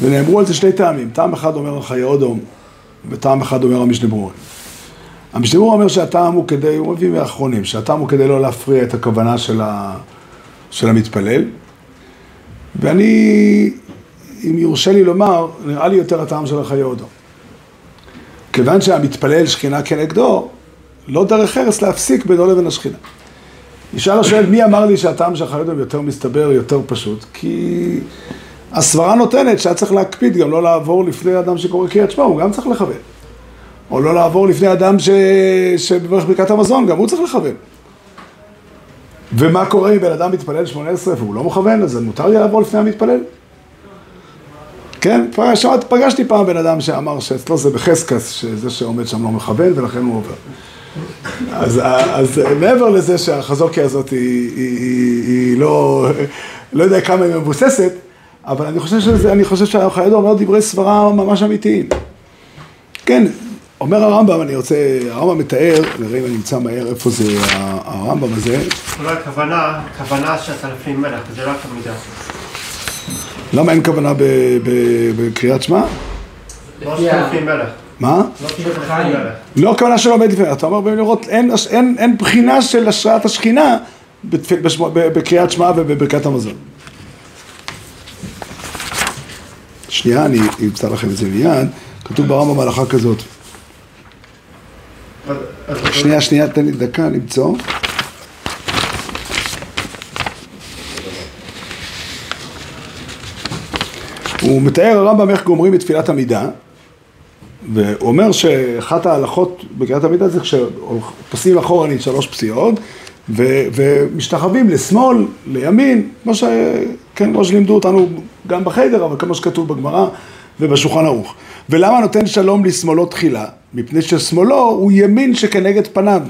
ונאמרו על זה שני טעמים, טעם אחד אומר חיי אודום, וטעם אחד אומר המשנה ברורה. המשנה ברורה אומר שהטעם הוא כדי, הוא מביא מאחרונים, שהטעם הוא כדי לא להפריע את הכוונה של, ה, של המתפלל, ואני, אם יורשה לי לומר, נראה לי יותר הטעם של החיי אודום. כיוון שהמתפלל שכינה כנגדו, לא דרך ארץ להפסיק בינו לבין השכינה. ישאל השואל, מי אמר לי שהטעם של הוא יותר מסתבר, יותר פשוט? כי הסברה נותנת שהיה צריך להקפיד גם לא לעבור לפני אדם שקורא קריאת שמע, הוא גם צריך לכוון. או לא לעבור לפני אדם ש... שבברך ברכת המזון, גם הוא צריך לכוון. ומה קורה אם בן אדם מתפלל 18 והוא לא מכוון, אז מותר לי לעבור לפני המתפלל? כן, פגשתי פעם בן אדם שאמר שאצלו זה בחזקס, שזה שעומד שם לא מכוון ולכן הוא עובר. אז, אז מעבר לזה שהחזוקיה הזאת היא, היא, היא, היא לא, לא יודע כמה היא מבוססת, אבל אני חושב שזה, אני חושב שהחיידו אומר דברי סברה ממש אמיתיים. כן, אומר הרמב"ם, אני רוצה, הרמב"ם מתאר, נראה אם אני אמצא מהר איפה זה הרמב"ם הזה. אולי הכוונה, כוונה שאתה לפני מלך, זה רק המידה. למה אין כוונה בקריאת שמע? לא שאתה לפני מלך. מה? לא הכוונה שלא עומד לפני, אתה אומר בלראות, אין, בחינה של השראת השכינה בקריאת שמע ובברכת המזון. שנייה, אני אמצא לכם את זה מיד, כתוב ברמב"ם הלכה כזאת. שנייה, שנייה, תן לי דקה למצוא. הוא מתאר הרמב"ם איך גומרים את תפילת עמידה, והוא אומר שאחת ההלכות בקריאת עמידה זה כשפוסעים אחורנית שלוש פסיעות, ו- ומשתחווים לשמאל, לימין, כמו ש... כן, כמו שלימדו אותנו גם בחדר, אבל כמו שכתוב בגמרא ובשולחן ערוך. ולמה נותן שלום לשמאלו תחילה? מפני ששמאלו הוא ימין שכנגד פניו.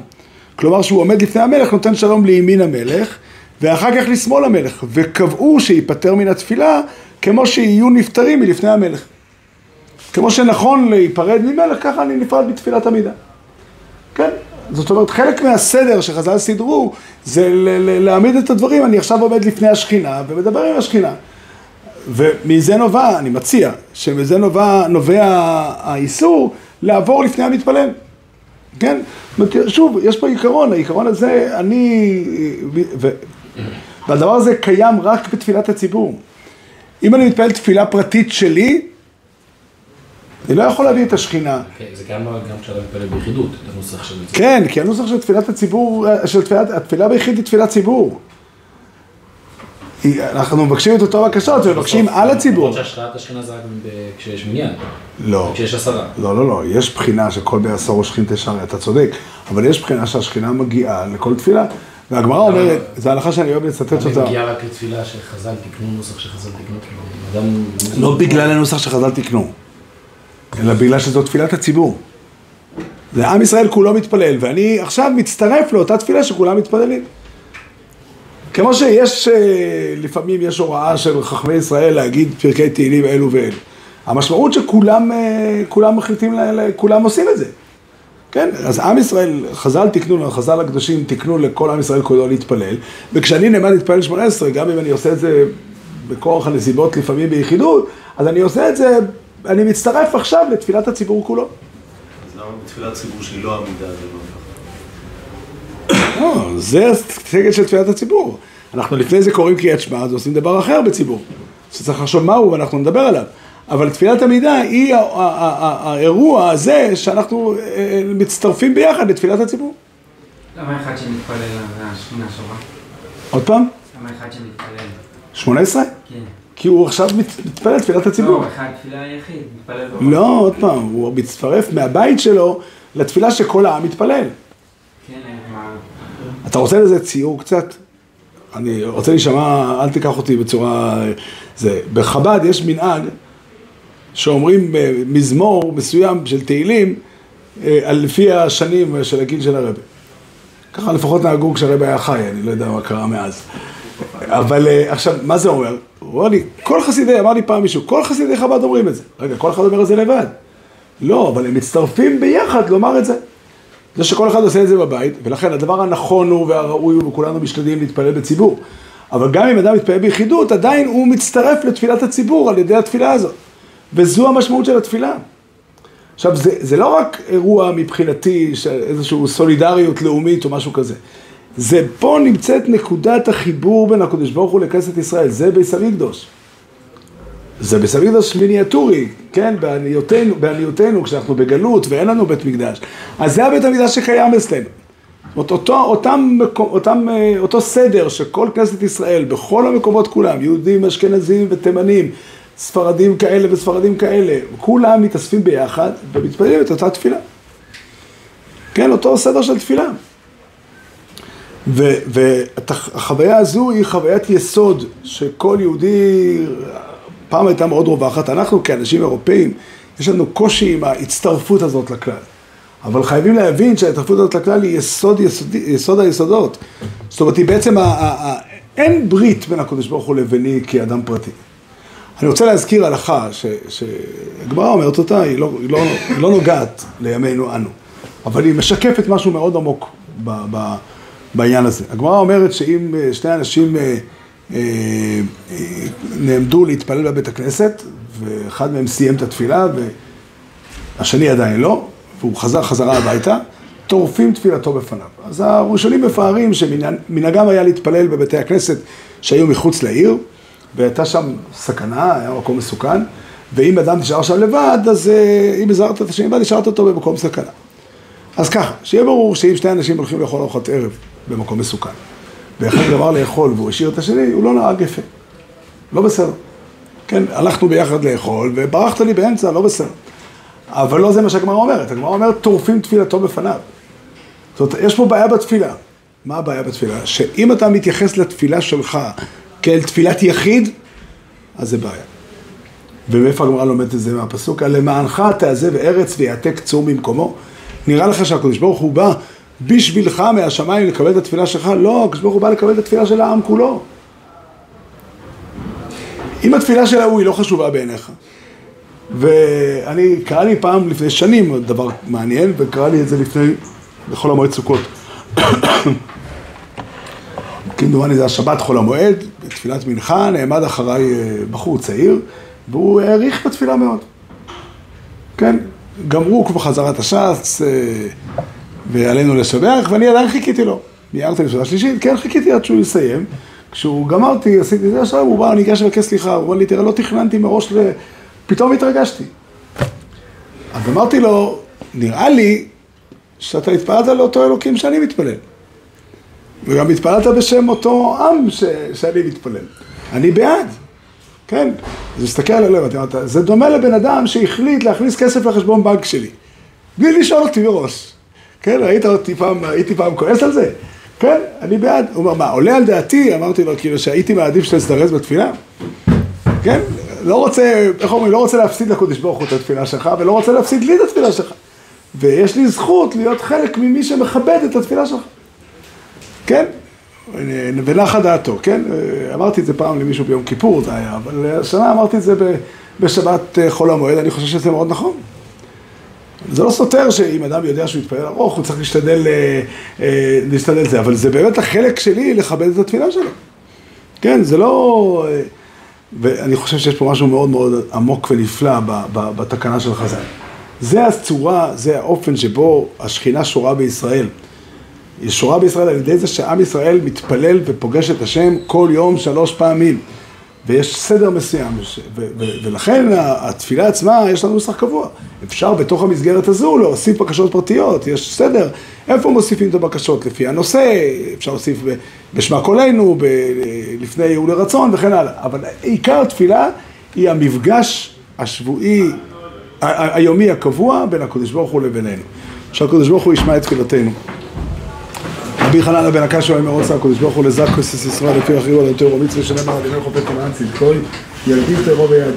כלומר שהוא עומד לפני המלך, נותן שלום לימין המלך, ואחר כך לשמאל המלך. וקבעו שייפטר מן התפילה, כמו שיהיו נפטרים מלפני המלך. כמו שנכון להיפרד ממלך, ככה אני נפרד בתפילת עמידה. כן? זאת אומרת, חלק מהסדר שחז"ל סידרו, זה להעמיד את הדברים, אני עכשיו עומד לפני השכינה ומדבר עם השכינה. ומזה נובע, אני מציע, שמזה נובע, נובע האיסור לעבור לפני המתפלל. כן? שוב, יש פה עיקרון, העיקרון הזה, אני... ו... והדבר הזה קיים רק בתפילת הציבור. אם אני מתפלל תפילה פרטית שלי, אני לא יכול להביא את השכינה. כן, זה גם כשאתה מתפלל ביחידות, את הנוסח של. כן, כי הנוסח של תפילת הציבור, של תפילת, התפילה ביחיד היא תפילת ציבור. אנחנו מבקשים את אותו בקשות ומבקשים על הציבור. למרות שהשראת השכינה זה רק כשיש מניין, לא, כשיש עשרה. לא, לא, לא, יש בחינה שכל בעשור שכין תשרה, אתה צודק, אבל יש בחינה שהשכינה מגיעה לכל תפילה, והגמרא אומרת, זו הלכה שאני אוהב לצטט אני אותה. מגיע רק לתפילה שחז"ל תיקנו נוסח שחז"ל אדם... לא בגלל הנוסח שחז"ל תיקנו, אלא בגלל שזו תפילת הציבור. זה עם ישראל כולו מתפלל, ואני עכשיו מצטרף לאותה תפילה שכולם מתפללים. כמו שיש, אה, לפעמים יש הוראה של חכמי ישראל להגיד פרקי תהילים אלו ואלו. המשמעות שכולם אה, כולם מחליטים, כולם עושים את זה. כן, אז עם ישראל, חז"ל תיקנו חז"ל הקדושים תיקנו לכל עם ישראל כולו להתפלל, וכשאני נאמן להתפלל 18, גם אם אני עושה את זה בכורח הנסיבות, לפעמים ביחידות, אז אני עושה את זה, אני מצטרף עכשיו לתפילת הציבור כולו. אז למה בתפילת ציבור שהיא לא עמידה זה לא ככה? לא, זה הסגל של תפילת הציבור. אנחנו לפני זה קוראים קריאת שמע, אז עושים דבר אחר בציבור. שצריך לחשוב מהו ואנחנו נדבר עליו. אבל תפילת עמידה היא האירוע הזה שאנחנו אה, מצטרפים ביחד לתפילת הציבור. למה אחד שמתפלל על השכינה שורה? עוד פעם, למה אחד שמתפלל? 18? כן. כי הוא עכשיו מת- מתפלל תפילת הציבור. לא, אחד תפילה יחיד, מתפלל בו. לא, עוד פעם, הוא מצטרף מהבית שלו לתפילה שכל העם מתפלל. כן, מה... אתה רוצה לזה ציור קצת? אני רוצה להישמע, אל תיקח אותי בצורה... זה, בחב"ד יש מנהג שאומרים אה, מזמור מסוים של תהילים אה, על לפי השנים של הגיל של הרבי. ככה לפחות נהגו כשהרבי היה חי, אני לא יודע מה קרה מאז. אבל אה, עכשיו, מה זה אומר? הוא אומר לי, כל חסידי, אמר לי פעם מישהו, כל חסידי חב"ד אומרים את זה. רגע, כל אחד אומר את זה לבד. לא, אבל הם מצטרפים ביחד לומר את זה. זה שכל אחד עושה את זה בבית, ולכן הדבר הנכון הוא והראוי הוא, וכולנו משתדלים להתפלל בציבור. אבל גם אם אדם מתפלל ביחידות, עדיין הוא מצטרף לתפילת הציבור על ידי התפילה הזאת. וזו המשמעות של התפילה. עכשיו, זה, זה לא רק אירוע מבחינתי איזושהי סולידריות לאומית או משהו כזה. זה פה נמצאת נקודת החיבור בין הקדוש ברוך הוא לכנסת ישראל, זה ביס המקדוש. זה ביס המקדוש מיניאטורי, כן, בעניותנו, בעניותנו, כשאנחנו בגלות ואין לנו בית מקדש. אז זה הבית המקדש שקיים אצלנו. זאת אותו, אותם, אותם, אה, אותו סדר שכל כנסת ישראל, בכל המקומות כולם, יהודים, אשכנזים ותימנים, ספרדים כאלה וספרדים כאלה, כולם מתאספים ביחד ומתפללים את אותה תפילה. כן, אותו סדר של תפילה. והחוויה הזו היא חוויית יסוד שכל יהודי, פעם הייתה מאוד רווחת, אנחנו כאנשים אירופאים, יש לנו קושי עם ההצטרפות הזאת לכלל. אבל חייבים להבין שההצטרפות הזאת לכלל היא יסוד, יסוד, יסוד היסודות. זאת אומרת, היא בעצם, ה, ה, ה, אין ברית בין הקדוש ברוך הוא לביני כאדם פרטי. אני רוצה להזכיר הלכה שהגמרא אומרת אותה, היא לא, היא, לא, היא לא נוגעת לימינו אנו, אבל היא משקפת משהו מאוד עמוק ב, ב, בעניין הזה. הגמרא אומרת שאם אה, שני אנשים אה, אה, נעמדו להתפלל בבית הכנסת, ואחד מהם סיים את התפילה והשני עדיין לא, והוא חזר חזרה הביתה, טורפים תפילתו בפניו. אז הראשונים מפארים שמנהגם היה להתפלל בבתי הכנסת שהיו מחוץ לעיר, והייתה שם סכנה, היה מקום מסוכן, ואם אדם נשאר שם לבד, אז אם הזהרת את השני לבד, השארת אותו במקום סכנה. אז ככה, שיהיה ברור שאם שני אנשים הולכים לאכול ארוחת ערב במקום מסוכן, ואחד גמר לאכול והוא השאיר את השני, הוא לא נהג יפה. לא בסדר. כן, הלכנו ביחד לאכול, וברחת לי באמצע, לא בסדר. אבל לא זה מה שהגמרא אומרת, הגמרא אומרת, טורפים תפילתו בפניו. זאת אומרת, יש פה בעיה בתפילה. מה הבעיה בתפילה? שאם אתה מתייחס לתפילה שלך כאל תפילת יחיד, אז זה בעיה. ומאיפה הגמרא לומדת את זה מהפסוק? למענך תעזב ארץ ויעתק צור ממקומו. נראה לך שהקדוש ברוך הוא בא בשבילך מהשמיים לקבל את התפילה שלך? לא, הקדוש ברוך הוא בא לקבל את התפילה של העם כולו. אם התפילה של ההוא היא לא חשובה בעיניך, ואני, קרה לי פעם לפני שנים דבר מעניין, וקרה לי את זה לפני, בחול המועד סוכות. כמדומני זה השבת חול המועד, בתפילת מנחה, נעמד אחריי אה, בחור צעיר, והוא העריך בתפילה מאוד. כן, גמרו כבר חזרת הש"ס, אה, ועלינו לשבח, ואני עדיין חיכיתי לו. ניערתי לשאלה שלישית, כן, חיכיתי עד שהוא יסיים. כשהוא גמרתי, עשיתי את זה עכשיו, הוא בא, אני ניגש לבקש סליחה, הוא אומר לי, תראה, לא תכננתי מראש ל... פתאום התרגשתי. אז אמרתי לו, נראה לי שאתה התפללת לאותו אלוקים שאני מתפלל. וגם התפללת בשם אותו עם ש... שאני מתפלל. אני בעד, כן? אז הסתכל על הלב, זה דומה לבן אדם שהחליט להכניס כסף לחשבון בנק שלי. בלי לשאול אותי מראש. כן, ראית אותי פעם, הייתי פעם כועס על זה? כן, אני בעד. הוא אומר, מה, עולה על דעתי? אמרתי לו, כאילו שהייתי מעדיף שתזדרז בתפילה? כן? לא רוצה, איך אומרים, לא רוצה להפסיד לקודש ברוך הוא את התפילה שלך, ולא רוצה להפסיד לי את התפילה שלך. ויש לי זכות להיות חלק ממי שמכבד את התפילה שלך. כן? ונחה דעתו, כן? אמרתי את זה פעם למישהו ביום כיפור, זה היה, אבל השנה אמרתי את זה בשבת חול המועד, אני חושב שזה מאוד נכון. זה לא סותר שאם אדם יודע שהוא יתפלל ארוך, הוא צריך להשתדל, אה, אה, להשתדל זה, אבל זה באמת החלק שלי לכבד את התפילה שלו. כן, זה לא... אה, ואני חושב שיש פה משהו מאוד מאוד עמוק ונפלא בתקנה של חז"ל. זה הצורה, זה האופן שבו השכינה שורה בישראל. היא שורה בישראל על ידי זה שעם ישראל מתפלל ופוגש את השם כל יום שלוש פעמים. ויש סדר מסוים, ולכן התפילה עצמה, יש לנו נוסח קבוע. אפשר בתוך המסגרת הזו להוסיף בקשות פרטיות, יש סדר. איפה מוסיפים את הבקשות? לפי הנושא, אפשר להוסיף ב- בשמה קולנו, ב- לפני ולרצון וכן הלאה. אבל עיקר התפילה היא המפגש השבועי, היומי הקבוע בין הקדוש ברוך הוא לבינינו. שהקדוש ברוך הוא ישמע את תפילתנו. רבי חננה בן הקשו אמר רוצה הקדוש ברוך הוא לזקוס ישראל לפי אחריו על יותר ומצווה שנאמר על ימי חופט כמען צדקוי ילדים טרור ויעדים